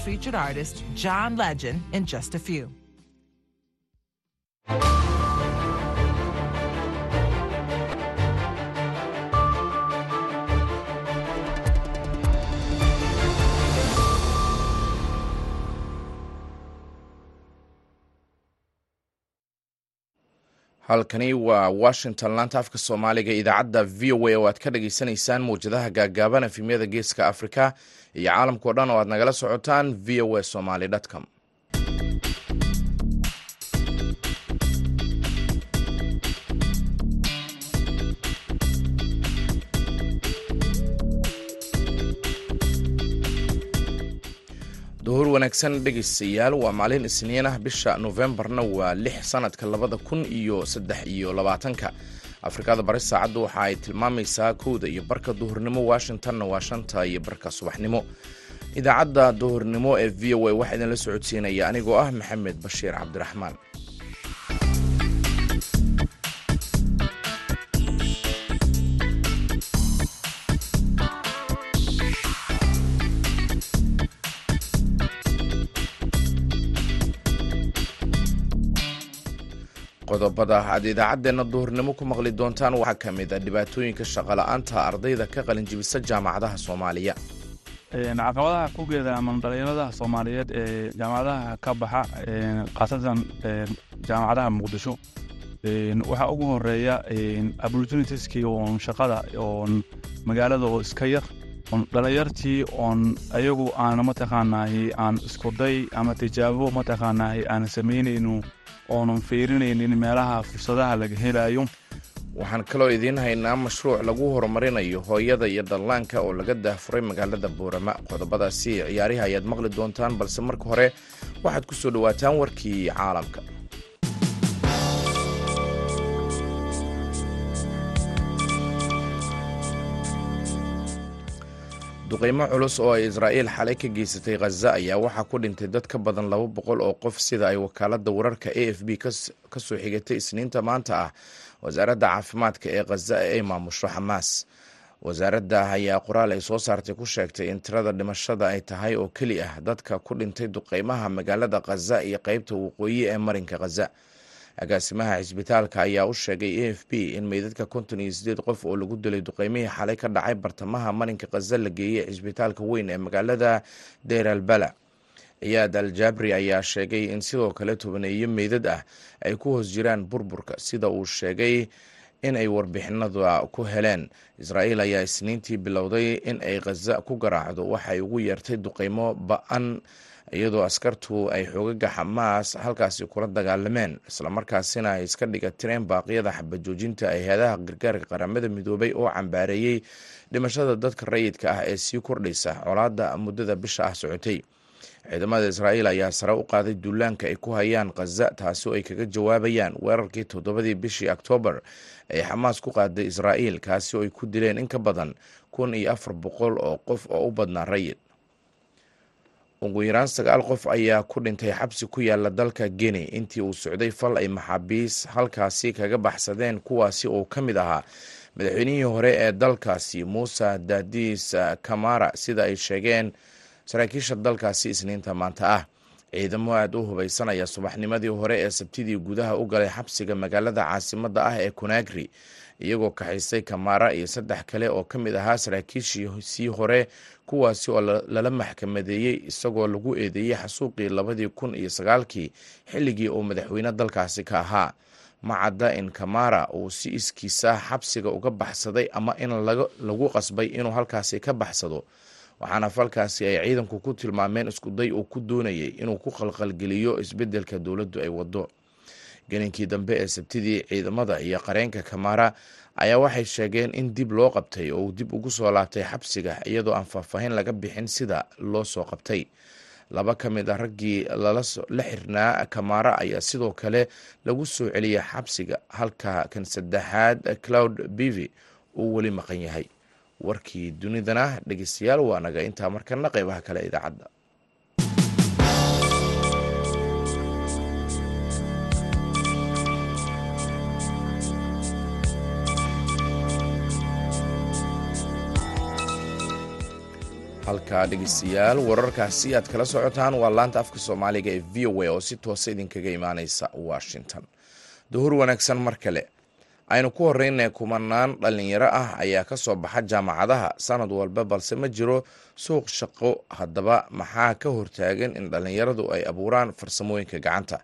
featured artist John Legend in just a few. Halkani waa washington. Laanta afka soomaaliga idaacadda v o a oo aad ka dhageysanaysaan mawjadaha gaagaaban efimyada geeska afrika iyo caalamkao dhan oo aad nagala socotaan v o a somaly com wanaagsan dhegeystayaal waa maalin isniin ah. Bisha nofembarna waa lix sanadka labada kun iyo saddex iyo labaatanka. Afrikada bari saacaddu waxa ay tilmaamaysaa kowda iyo barka duhurnimo. Washingtonna waa shanta iyo barka subaxnimo. Idaacadda duhurnimo ee v o a waxaa idinla socodsiinaya anigoo ah maxamed bashiir cabdiraxmaan qodobada aad idaacaddeenna duhurnimo ku maqli doontaan waxaa ka mid a dhibaatooyinka shaqola'aanta ardayda ka qalinjibisa jaamacadaha soomaaliya. Caqabadaha ku geedaaman dhalinyarada soomaaliyeed ee jaamacadaha ka baxa khaasatan jaamacadaha muqdisho waxaa ugu horreeya opportunitieski oon shaqada oon magaalada oo iska yar oon dhalinyartii oon ayagu aan mataqaanaay aan iskuday ama tijaabo mataqaanaay aan samaynayno oonan fiirinaynin meelaha fursadaha laga helayo. Waxaan kaloo idiin haynaa mashruuc lagu horumarinayo hooyada iyo dhallaanka oo laga daahfuray magaalada boorama qodobadaasi ciyaarihi ayaad maqli doontaan balse marka hore waxaad ku soo dhowaataan warkii caalamka duqeymo culus oo ay israa'iil xalay ka geysatay khaza ayaa waxaa ku dhintay dad ka badan laba boqol oo qof sida ay wakaaladda wararka a f b ka soo xigatay isniinta maanta ah. Wasaaradda caafimaadka ee khaza ay maamusho xamaas. Wasaaradda ayaa qoraal ay soo saartay ku sheegtay in tirada dhimashada ay tahay oo keli ah dadka ku dhintay duqeymaha magaalada khaza iyo qeybta waqooyi ee marinka khaza agaasimaha cisbitaalka ayaa u sheegay a f b in meydadka konton iyo sideed qof oo lagu dilay duqeymihii xalay ka dhacay bartamaha marinka khaza la geeyey cisbitaalka weyn ee magaalada deir albala. Ciyaad al jabri ayaa sheegay in sidoo kale tobaneeyo meydad ah ay ku hoos jiraan burburka sida uu sheegay in ay warbixinada ku heleen. Israa'iil ayaa isniintii bilowday in ay khaza ku garaacdo waxay ugu yeertay duqeymo ba'an iyadoo askartu ay xoogaga xamaas halkaasi kula dagaalameen islamarkaasina ay iska dhiga tireen baaqyada xabajoojinta ay hay'adaha gargaarka qaramada midoobay oo cambaareeyey dhimashada dadka rayidka ah ee sii kordhaysa colaadda muddada bisha ah socotay. Ciidamada israa'iil ayaa sare u qaaday duulaanka ay ku hayaan khaza taasi oo ay kaga jawaabayaan weerarkii toddobadii bishii oktoobar ee xamaas ku qaaday israa'iil kaasi oo ay ku dileen in ka badan kun iyo afar boqol oo qof oo u badnaa rayid ugu yaraan sagaal qof ayaa ku dhintay xabsi ku yaalla dalka geni intii uu socday fal ay maxaabiis halkaasi kaga baxsadeen kuwaasi oo ka mid ahaa madaxweynihii hore ee dalkaasi muuse dadis kamara sida ay sheegeen saraakiisha dalkaasi isniinta maanta ah ciidamo aada u hubaysan ayaa subaxnimadii hore ee sabtidii gudaha u galay xabsiga magaalada caasimadda ah ee konagri iyagoo kaxaysay kamara iyo saddex kale oo ka mid ahaa saraakiishiisii hore kuwaasi oo lala maxkamadeeyey isagoo lagu eedeeyey xasuuqii labadii kun iyo sagaalkii xilligii uu madaxweyne dalkaasi ka ahaa. Ma cadda in kamara uu si iskiisa xabsiga uga baxsaday ama in lagu qasbay inuu halkaasi ka baxsado waxaana falkaasi ay ciidanku ku tilmaameen iskuday uu ku doonayay inuu ku qalqalgeliyo isbeddelka dowladdu ay waddo. Gelinkii dambe ee sabtidii ciidamada iyo qareenka kamara ayaa waxay sheegeen in dib loo qabtay oo uu dib ugu soo laabtay xabsiga iyadoo aan faahfaahin laga bixin sida loo soo qabtay. Laba ka mid a raggii la xirnaa kamara ayaa sidoo kale lagu soo celiyay xabsiga halka kan saddexaad cloud bivi uu weli maqan yahay warkii dunidana. Dhegeystayaal waa naga intaa markana qeybaha kale idaacadda. Halka dhegeystayaal wararkaasi aad kala socotaan waa laanta afka soomaaliga ee v o a oo si toosa idinkaga imaaneysa washington. Duhur wanaagsan mar kale aynu ku horeyna kumanaan dhalinyaro ah ayaa ka soo baxa jaamacadaha. Sanad walba balse ma jiro suuq shaqo. Haddaba maxaa ka hortaagan in dhalinyaradu ay abuuraan farsamooyinka gacanta?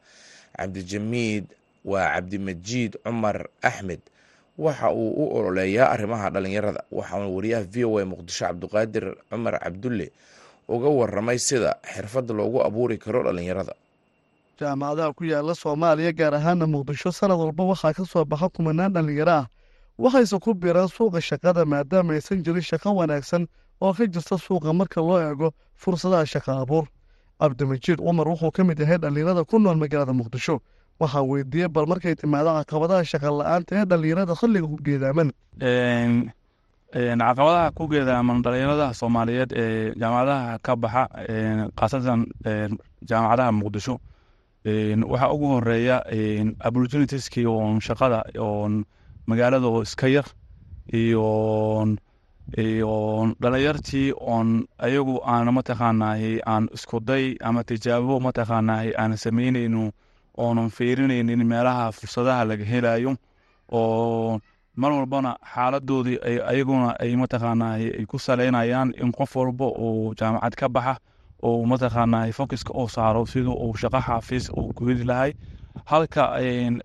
Cabdijamiid waa cabdimajiid cumar axmed. Waxa uu u ololeeyaa arrimaha dhalinyarada waxauna wariyaha v o a muqdisho cabdiqaadir cumar cabdulle uga waramay sida xirfad loogu abuuri karo dhalinyarada jaamacadaha ku yaalla soomaaliya gaar ahaana muqdisho. Sanad walba waxaa ka soo baxa kumanaan dhallinyaro ah. Waxayse ku biiraan suuqa shaqada maadaama aysan jirin shaqo wanaagsan oo ka jirta suuqa marka loo eego fursadaha shaqo abuur. Cabdimajiid cumar wuxuu ka mid yahay dhallinyarada ku nool magaalada muqdisho. Waxaa weydiiyey bal markay timaado caqabadaha shaqa la'aanta ee dhallinyarada xilliga ku geedaaman. Caqabadaha ku geedaaman dhalinyarada soomaaliyeed ee jaamacadaha ka baxa khaasatan jaamacadaha muqdisho waxaa ugu horreeya opportunitieski oon shaqada oon magaalada oo iska yar iyo iyo dhalinyartii oon ayagu aan mataqaanahay aan iskuday ama tijaabo mataqaanahay aan sameyneyno oonan fiirinaynin meelaha fursadaha laga helayo oo mar walbana xaaladoodii ayaguna ay mataqaanahay ay ku saleynayaan in qof walba oo jaamacad ka baxa oo mataqaanahay focuska uu saaro sida uu shaqo xafiis uu ku heli lahay. Halka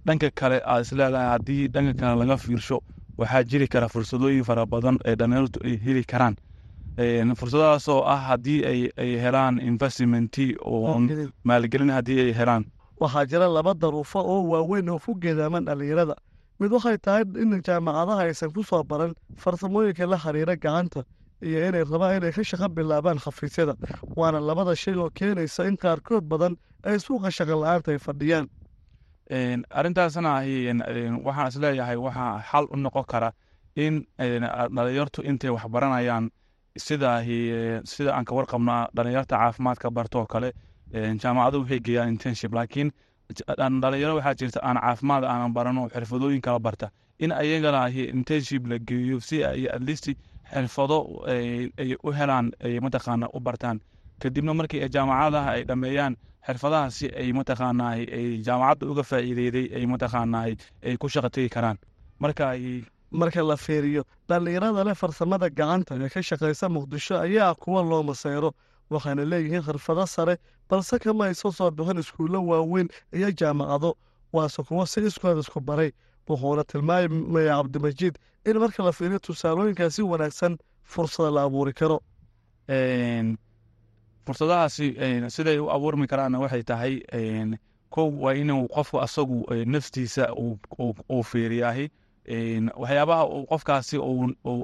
dhanka kale aad isleedahay haddii dhanka kale laga fiirsho waxaa jiri kara fursadooyin fara badan ee dhalinyartu ay heli karaan. Fursadahaas oo ah haddii ay helaan investmenti oo maalgelin haddii ay helaan. Waxaa jira laba daruufo oo waaweyn oo ku geedaaman dhallinyarada mid waxay tahay in jaamacadaha aysan ku soo baran farsamooyinka la xiriira gacanta iyo inay rabaan inay ka shaqo bilaabaan xafiisyada waana labada shay oo keenaysa in qaarkood badan ay suuqa shaqa la'aanta ay fadhiyaan arrintaasna waxaan is leeyahay waxaa xal u noqon kara in dhalinyartu intay wax baranayaan sida sida aan ka warqabnaa dhalinyarta caafimaadka bartoo kale jaamacadu waxay geeyaan internship laakiin dhalinyaro waxaa jirta aan caafimaad aanan barano xirfadooyin kala barta. In ayagana internship la geeyo si ay atleast xirfado ay u helaan ay mataqaana u bartaan. Kadibna markii jaamacadaha ay dhameeyaan xirfadahaasi ay mataqaana ay jaamacadda uga faa'iideyday ay mataqaana ay ku shaqo karaan. Marka marka la fiiriyo dhallinyarada leh farsamada gacanta ee ka shaqaysa muqdisho ayaa kuwa loo maseyro waxayna leeyihiin khirfado sare balse kama ayso soo bixin iskuullo waaweyn iyo jaamacado. Waase kuwo si iskood isku baray wuxuuna tilmaamaya cabdimajiid in marka la fiiriyo tusaalooyinkaasi wanaagsan fursada la abuuri karo. Fursadahaasi siday u abuurmi karaanna waxay tahay kow waa inuu qofku asagu naftiisa uu fiiriyaahi. Waxyaabaha qofkaasi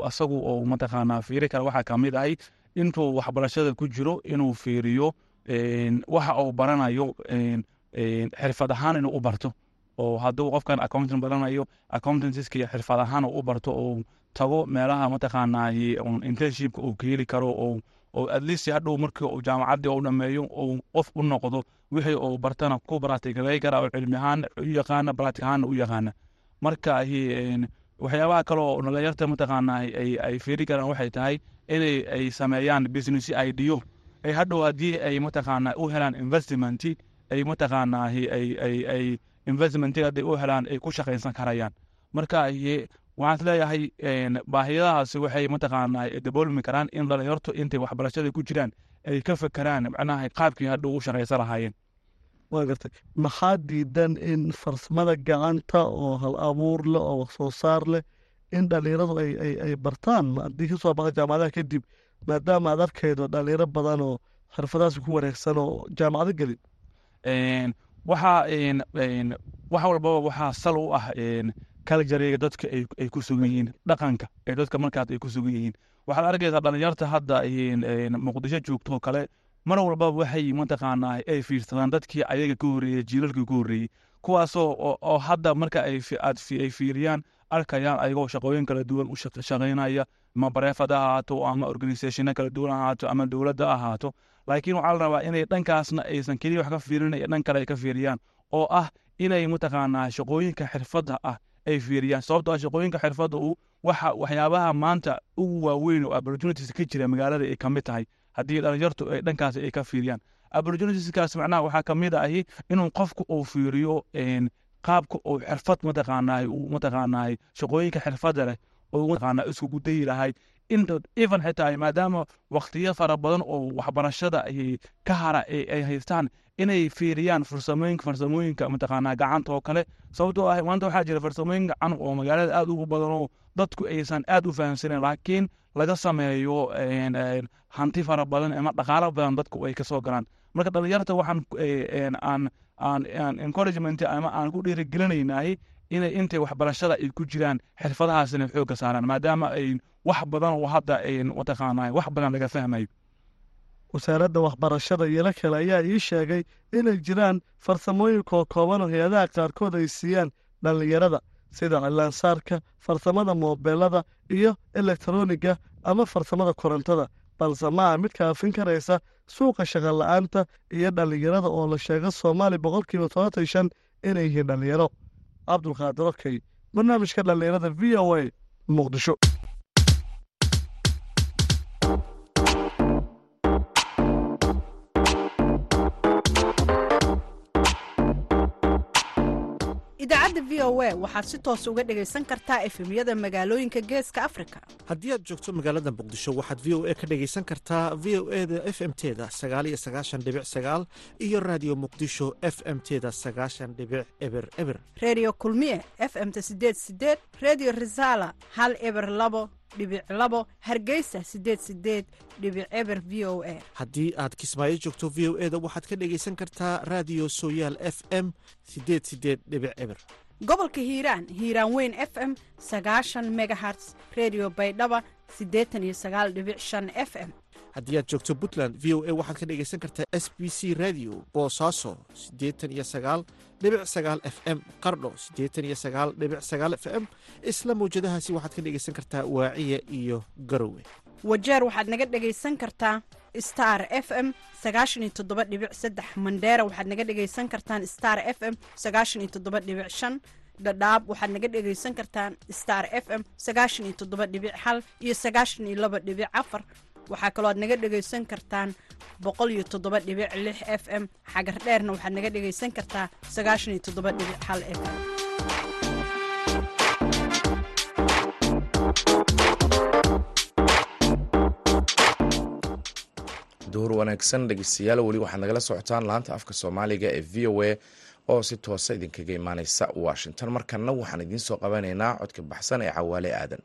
asagu uu mataqaanaa fiiri kara waxaa ka mid ahay intuu waxbarashada ku jiro inuu fiiriyo waxa uu baranayo xirfad ahaan inuu u barto oo hadduu qofkan accountant baranayo accountantiska xirfad ahaan u barto oo tago meelaha mataqaanaa internshipka uu ka heli karo oo oo hadhow markii uu jaamacaddii u dhameeyo uu qof u noqdo wixii uu bartana ku baraatigalay kara oo cilmi ahaan u yaqaana baraatig ahaana u yaqaana. Marka waxyaabaha kale oo dhalinyarta mataqaanaa ay fiiri karaan waxay tahay inay ay sameeyaan business ideo ay hadhow haddii ay mataqaanaa u helaan investment ay mataqaanaa ay investment hadday u helaan ay ku shaqaysan karayaan. Marka waxaan is leeyahay baahiyadahaasi waxay mataqaanaa daboolmi karaan in dhalinyartu intay waxbarashada ku jiraan ay ka fekeraan macnaha qaabkii hadhow u shaqaysan lahaayeen. Waa gartay. Maxaa diidan in farsamada gacanta oo hal abuur leh oo wax soo saar leh in dhalinyaradu ay bartaan? Haddii ka soo baqa jaamacadaha kadib maadaama aad arkaydo dhalinyaro badan oo xirfadahaas ku wareegsan oo jaamacado gelin waxaa wax walbaba waxaa sal u ah kaljareyga dadka ay ku sugan yihiin dhaqanka ee dadka markaas ay ku sugan yihiin. Waxaad arkaysaa dhalinyarta hadda muqdisho joogtoo kale mar walbaba waxay mataqaanaa ay fiirsadaan dadkii ayaga ka horreeyey jiilalkii ka horreeyey kuwaasoo oo hadda marka ay fiiriyaan arkayaan ayagoo shaqooyin kala duwan u shaqaynaya ama bareefad ha ahaato ama organisationo kala duwan ahaato ama dowladda ahaato laakiin waxaa la rabaa inay dhankaasna aysan keliya wax ka fiirin dhan kale ay ka fiiriyaan oo ah inay mataqaanaa shaqooyinka xirfadda ah ay fiiriyaan. Sababto ah shaqooyinka xirfadda u waxa waxyaabaha maanta ugu waaweyn oo opportunities ka jira magaalada ay ka mid tahay haddii dhalinyartu ay dhankaasi ay ka fiiriyaan. Opportunitieskaas macnaha waxaa ka mid ahi inuu qofku uu fiiriyo qaabka uu xirfad mataqaanaay uu mataqaanaay shaqooyinka xirfadda leh oo mataqaanaa iskugu dayi lahay inta even xitaa maadaama waqtiyo fara badan oo waxbarashada ay ka hara ay haystaan inay fiiriyaan farsamooyinka farsamooyinka mataqaanaa gacanta oo kale. Sababtoo ah maanta waxaa jira farsamooyin gacan oo magaalada aad ugu badan oo dadku aysan aad u fahamsanen laakiin laga sameeyo hanti fara badan ama dhaqaalo badan dadku ay ka soo galaan. Marka dhalinyarta waxaan aan aan encouragement ama aan ku dhiirigelinaynahay inay intay waxbarashada ay ku jiraan xirfadahaasina xoogga saaraan maadaama wax badan oo hadda mataqaanaa wax badan laga fahmayo wasaaradda waxbarashada iyolo kale ayaa ii sheegay inay jiraan farsamooyin kookooban oo hay'adaha qaarkood ay siiyaan dhallinyarada sida cilaansaarka farsamada moobeelada iyo elektroniga ama farsamada korontada balse maaha mid kaafin karaysa suuqa shaqola'aanta iyo dhallinyarada oo la sheego soomaaliya boqolkiiba tobantan shan inay yihiin dhallinyaro. Cabdulqaadir okey barnaamijka dhallinyarada v o a muqdisho idaacadda v o a waxaad si toos uga dhegaysan kartaa efemyada magaalooyinka geeska afrika. Haddii aad joogto magaalada muqdisho waxaad v o a ka dhegaysan kartaa v o e da f m teda sagaaliyo sagaashan dhibic sagaal iyo raadiyo muqdisho f m teda sagaashan dhibic eber eber. Reediyo kulmiye f m-ta sideed sideed reediyo risaala hal eber labo dhibic labo hargeysa sideed sideed dhibic eber v o a. Haddii aad kismaayo joogto v o e da waxaad ka dhegaysan kartaa raadiyo sooyaal f m sideed sideed dhibic eber. Gobolka hiiraan hiiraan weyn f m sagaashan megaherts redio baydhaba siddeetan iyo sagaal dhibic shan f m. Haddii aad joogto puntland v o a waxaad ka dhegaysan kartaa s b c radio boosaaso siddeetan iyo sagaal dhibic sagaal f m qardho siddeetan iyo sagaal dhibic sagaal f m isla mawjadahaasi waxaad ka dhegaysan kartaa waaciya iyo garowe. Wajeer waxaad naga dhegaysan kartaa star f m sagaashan iyo toddoba dhibic saddex mandheera waxaad naga dhegaysan kartaan star f m sagaashan iyo toddoba dhibic shan dhadhaab waxaad naga dhegaysan kartaan star f m sagaashan iyo toddoba dhibic hal iyo sagaashan iyo laba dhibic afar waxaa kaloo aad naga dhegaysan kartaan boqol iyo toddoba dhibic lix f m. Xagar dheerna waxaad naga dhegaysan kartaa f m. Duhur wanaagsan dhegeystayaal weli waxaad nagala socotaan laanta afka soomaaliga ee v o a oo si toosa idinkaga imaaneysa washington. Markana waxaan idiin soo qabanaynaa codka baxsan ee cawaale aadan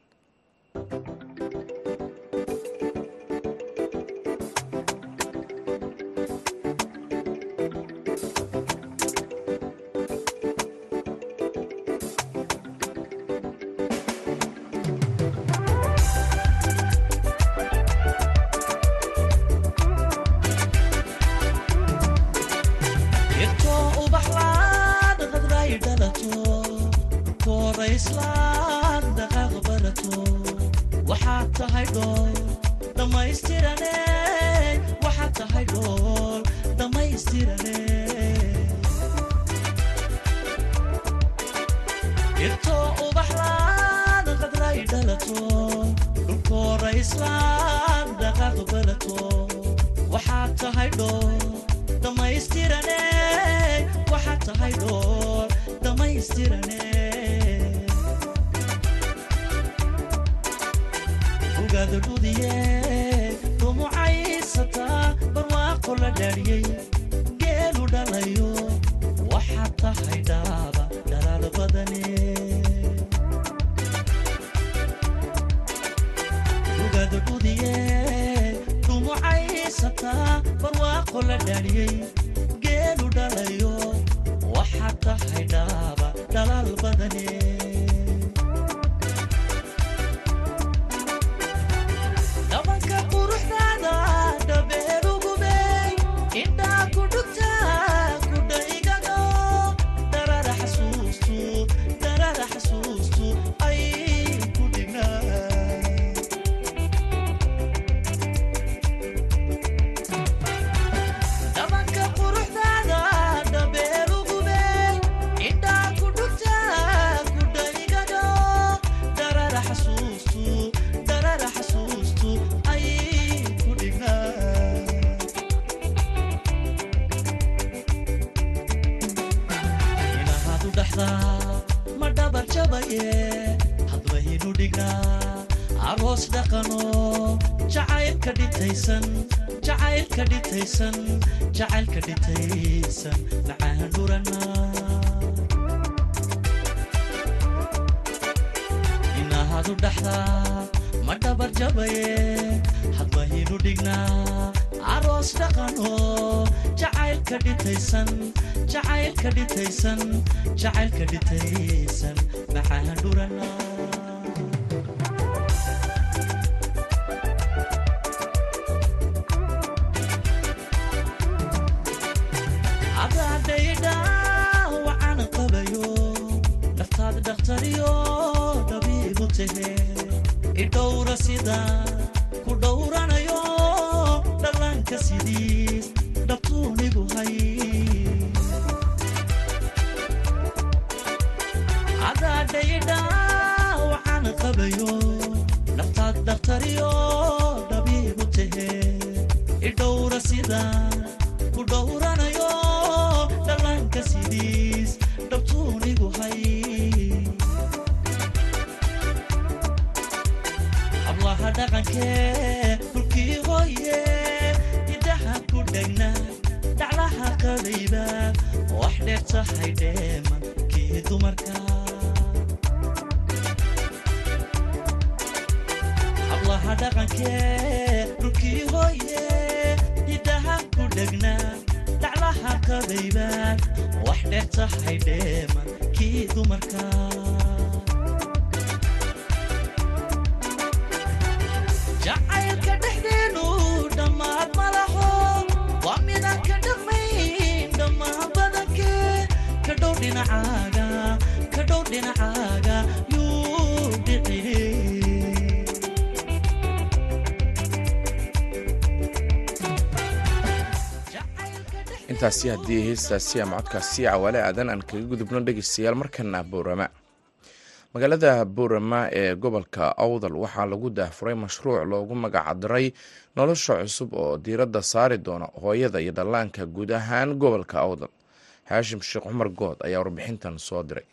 Islam quruxdaada dhabeerugume indhaa ku dhugta dhaxdaa ma dhabar jabaye hadbaynu dhignaa aroos dhaqano jacaylka dhitaysan jacaylka dhitaysan jacaylka dhitaysan macaan dhurana inaahadu dhaxdaa ma dhabar jabaye hadbaynu dhignaa aroos dhaqano jacaylka dhitaysan jacaylka dhitaysan jacaylka dhitaysan macaan dhurana intaasi haddii heestaasi ama codkaasi cawaale aadan aan kaga gudubno dhegeystayaal markana boorama magaalada boorama ee gobolka awdal waxaa lagu daahfuray mashruuc loogu magacdiray nolosha cusub oo diiradda saari doona hooyada iyo dhallaanka guud ahaan gobolka awdal. Xaashim sheekh cumar good ayaa warbixintan soo diray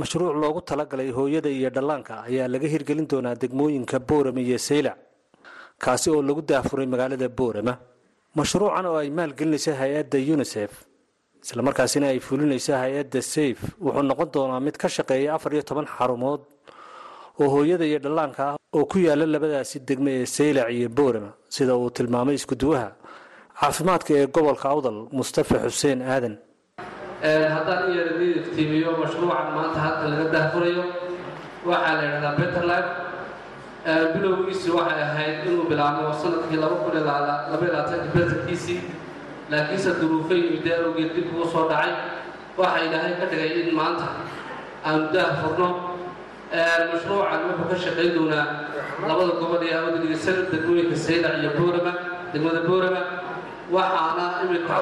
mashruuc loogu talagalay hooyada iyo dhallaanka ayaa laga hirgelin doonaa degmooyinka boorama iyo saylac kaasi oo lagu daahfuray magaalada boorama. Mashruucan oo ay maalgelinaysa hay'adda unisef islamarkaasina ay fulinaysa hay'adda safe wuxuu noqon doonaa mid ka shaqeeya afar iyo toban xarumood oo hooyada iyo dhallaanka ah oo ku yaalla labadaasi degme ee saylac iyo boorama sida uu tilmaamay iskuduwaha caafimaadka ee gobolka awdal mustafa xuseen aadan haddaan yara idin iftiimiyo mashruucan maanta halka laga daahfurayo waxaa la yidhahdaa betterlife bilowgiisi waxay ahayd inuu bilaabmo sannadkii beterkiisii laakiinse duruufo yimidee awgeed dib ugu soo dhacay. Waxa ilaahay ka dhigay in maanta aanu daahfurno. Mashruucan wuxuu ka shaqayn doonaa labada gobol ee awdaligisan degmooyinka saylac iyo boorama degmada boorama. Waxaana imika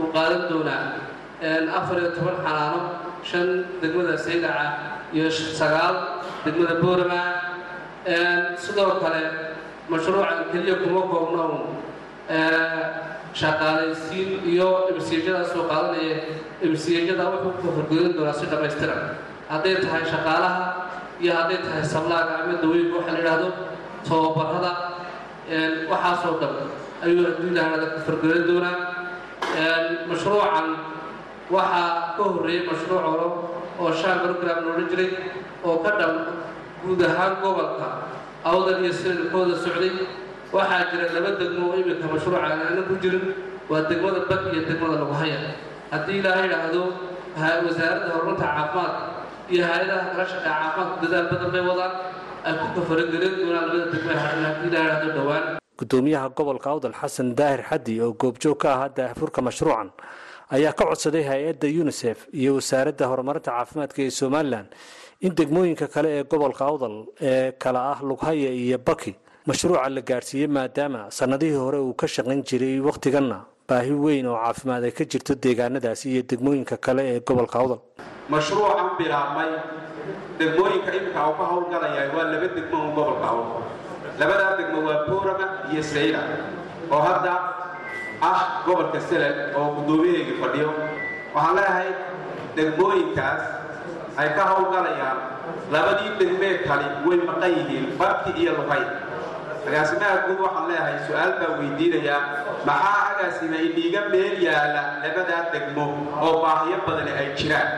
uu qaadan doonaa afar iyo toban xanaano shan degmada saylaca iyo sagaal degmada boorama sidoo kale mashruucan keliya kuma koobno shaqaalaysiin iyo imsiyajadaas soo qaadanaya imsiyajada wuxuu ku horgoyn doonaa si dhammaystiran hadday tahay shaqaalaha iyo hadday tahay sablaaga ama dawooyinka waxa la yidhaahdo tababarada waxaasoo dhan ayuu haddii lahahda ku horgoyn doonaa mashruucan waxaa ka horreeyey mashruuc horo oo shan program loodhan jiray oo ka dhan guud ahaan gobolka awdan iyo sinilkooda socday. Waxaa jira laba degmo oo iminka mashruuca aanan ku jirin. Waa degmada bad iyo degmada lagu haya. Haddii ilaaha yidhaahdo wasaaradda horumarta caafimaadka iyo hay'adaha kala shaqeeya caafimaadku dadaal badan bay wadaan. Ay ku kafarogelin doonaan labada degmo ee hadhan haddii ilaha yidhaahdo dhowaan. Gudoomiyaha gobolka awdal xasan daahir xaddi oo goobjoog ka ahaa daahfurka mashruucan ayaa ka codsaday hay'adda unisef iyo wasaaradda horumarinta caafimaadka ee somalilan in degmooyinka kale ee gobolka awdal ee kala ah lughaya iyo baki mashruuca la gaadhsiiyey maadaama sannadihii hore uu ka shaqayn jiray wakhtiganna baahi weyn oo caafimaad ay ka jirto deegaanadaasi iyo degmooyinka kale ee gobolka awdal. Mashruucan bilaabmay degmooyinka iminka uu ka howlgalaya waa laba degmo un gobolka awdal. Labadaa degmo waa boorama iyo sayla oo hadda ah gobolka selel oo guddoomiyaheygii fadhiyo waxaan leeyahay degmooyinkaas ay ka howlgalayaan labadii degmee kali way maqan yihiin barki iyo lugay agaasimaha guud waxaan leeyahay su'aal baa weydiinayaa maxaa agaasima idhiiga meel yaalla labadaa degmo oo baahiyo badani ay jiraan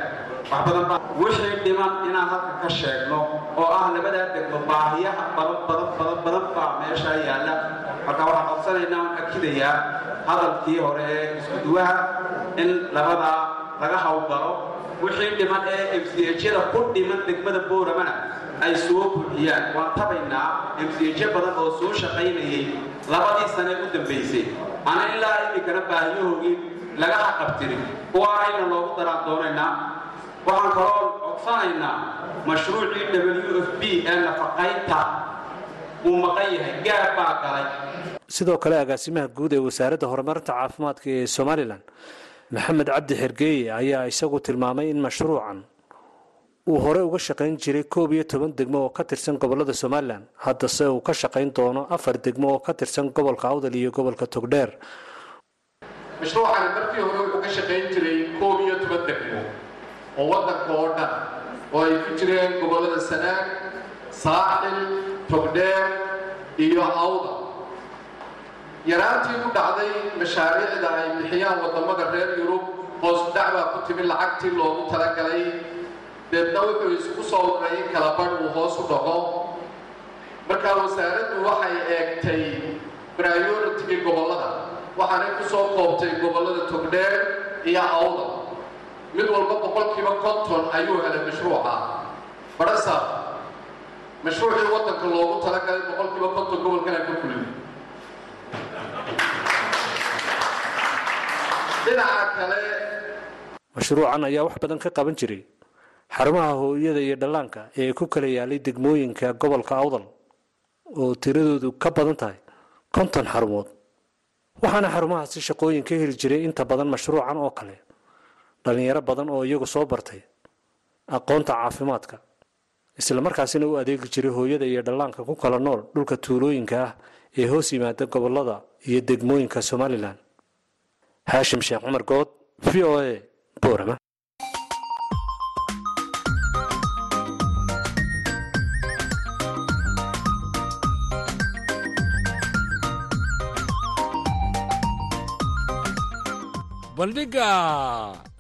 wixii dhiman inaan halka ka sheegno oo ah labadaa degmo baahiyaha badan badan badan badan baa meeshaa yaalla. Marka waxaan codsanaynaa aan akidayaa hadalkii hore ee iskuduwaha in labadaa laga howlgalo wixii dhiman ee emsiyejyada ku dhiman degmada booramana ay soo buuxiyaan. Waan tabaynaa emsiyeje badan oo soo shaqaynayay labadii sane u dambaysay ana ilaa iminkana baahiyahoogii laga haqabtirin kuwaanayna loogu daraan doonaynaa waxaan kaloo codsanaynaa mashruucii w f b ee nafaqaynta uu maqan yahay gaar baa galay. Sidoo kale agaasimaha guud ee wasaaradda horumarinta caafimaadka ee somalilan maxamed cabdi xergeeye ayaa isagu tilmaamay in mashruucan uu hore uga shaqayn jiray koob iyo toban degmo oo ka tirsan gobollada somalilan. Haddase uu ka shaqayn doono afar degmo oo ka tirsan gobolka awdal iyo gobolka togdheer. Mashruucani markii hore wuxuu ka shaqayn jiray koob iyo toban degmo oo waddanka oo dhan oo ay ku jireen gobollada sanaag saaxil togdheer iyo awda. Yaraantii ku dhacday mashaariicda ay bixiyaan waddamada reer yurub hoos dhacbaa ku timi lacagtii loogu talagalay. Deedna wuxuu isku soo waray in kala uu hoos u dhaco. Markaa wasaaraddu waxay eegtay prioritigii gobollada waxaanay ku soo koobtay gobollada togdheer iyo awda mid walba boqolkiiba konton ayuu helay mashruuca. Barasa mashruucii waddanka loogu talagalay boqolkiiba konton gobolkana ka fulin dhinaca kale mashruucan ayaa wax badan ka qaban jiray. Xarumaha hooyada iyo dhallaanka ee ku kala yaalay degmooyinka gobolka awdal oo tiradoodu ka badan tahay konton xarumood. Waxaana xarumahaasi shaqooyin ka heli jiray inta badan mashruucan oo kale dhallinyaro badan oo iyagu soo bartay aqoonta caafimaadka isla markaasina u adeegi jiray hooyada iyo dhallaanka ku kala nool dhulka tuulooyinka ah ee hoos yimaada gobollada iyo degmooyinka somalilan haashim sheekh cumar good v o a boorama. Bandhiga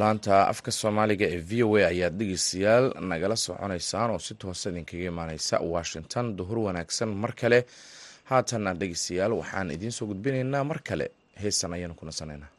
laanta afka soomaaliga ee v o a ayaad dhegeystayaal nagala soconaysaan oo si toosa idinkaga imaaneysa washington. Duhur wanaagsan mar kale. Haatanna dhegeystayaal waxaan idiin soo gudbinaynaa mar kale. Heesan ayaanu ku nasanaynaa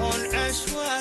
on us was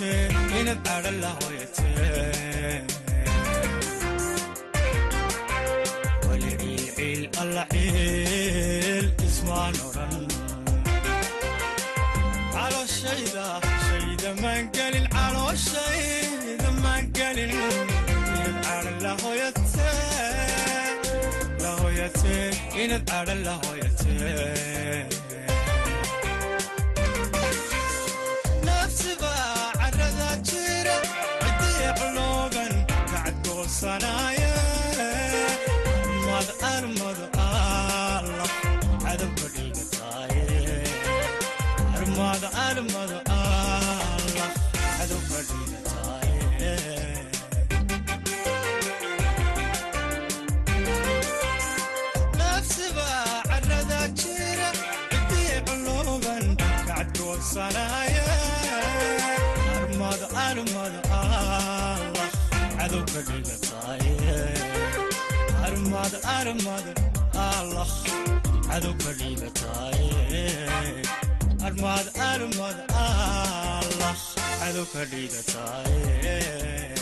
hooyatee inaad cadha la hooyatee wali ciilciil alla ciil ismaan odhan calooshayda shayda maan gelin calooshayda maan gelin inaad cadha la hooyatee la hooyatee inaad cadha la hooyatee armad armad allah cadowka dhigataaye nafsiba armad armad allah. Cadowka dhigataaye armad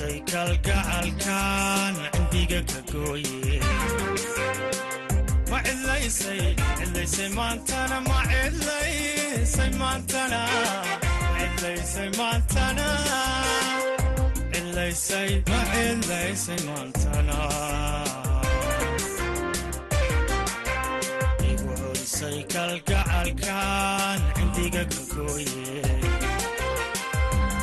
culisay kalgacalkan cindiga ka gooye ma cidlaysay cidlaysay maantana ma cidlaysay maantana ma cidlaysay maantana cidlaysay ma cidlaysay maantana igu culisay kalgacalkan cindiga ka gooye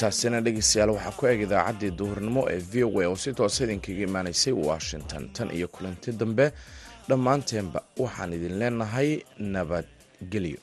intaasina dhegeystayaal waxaa ku eg idaacaddii duhurnimo ee v o a oo si toosa idinkaga imaanaysay washington tan iyo kulanti dambe. Dhammaanteenba waxaan idin leenahay nabadgelyo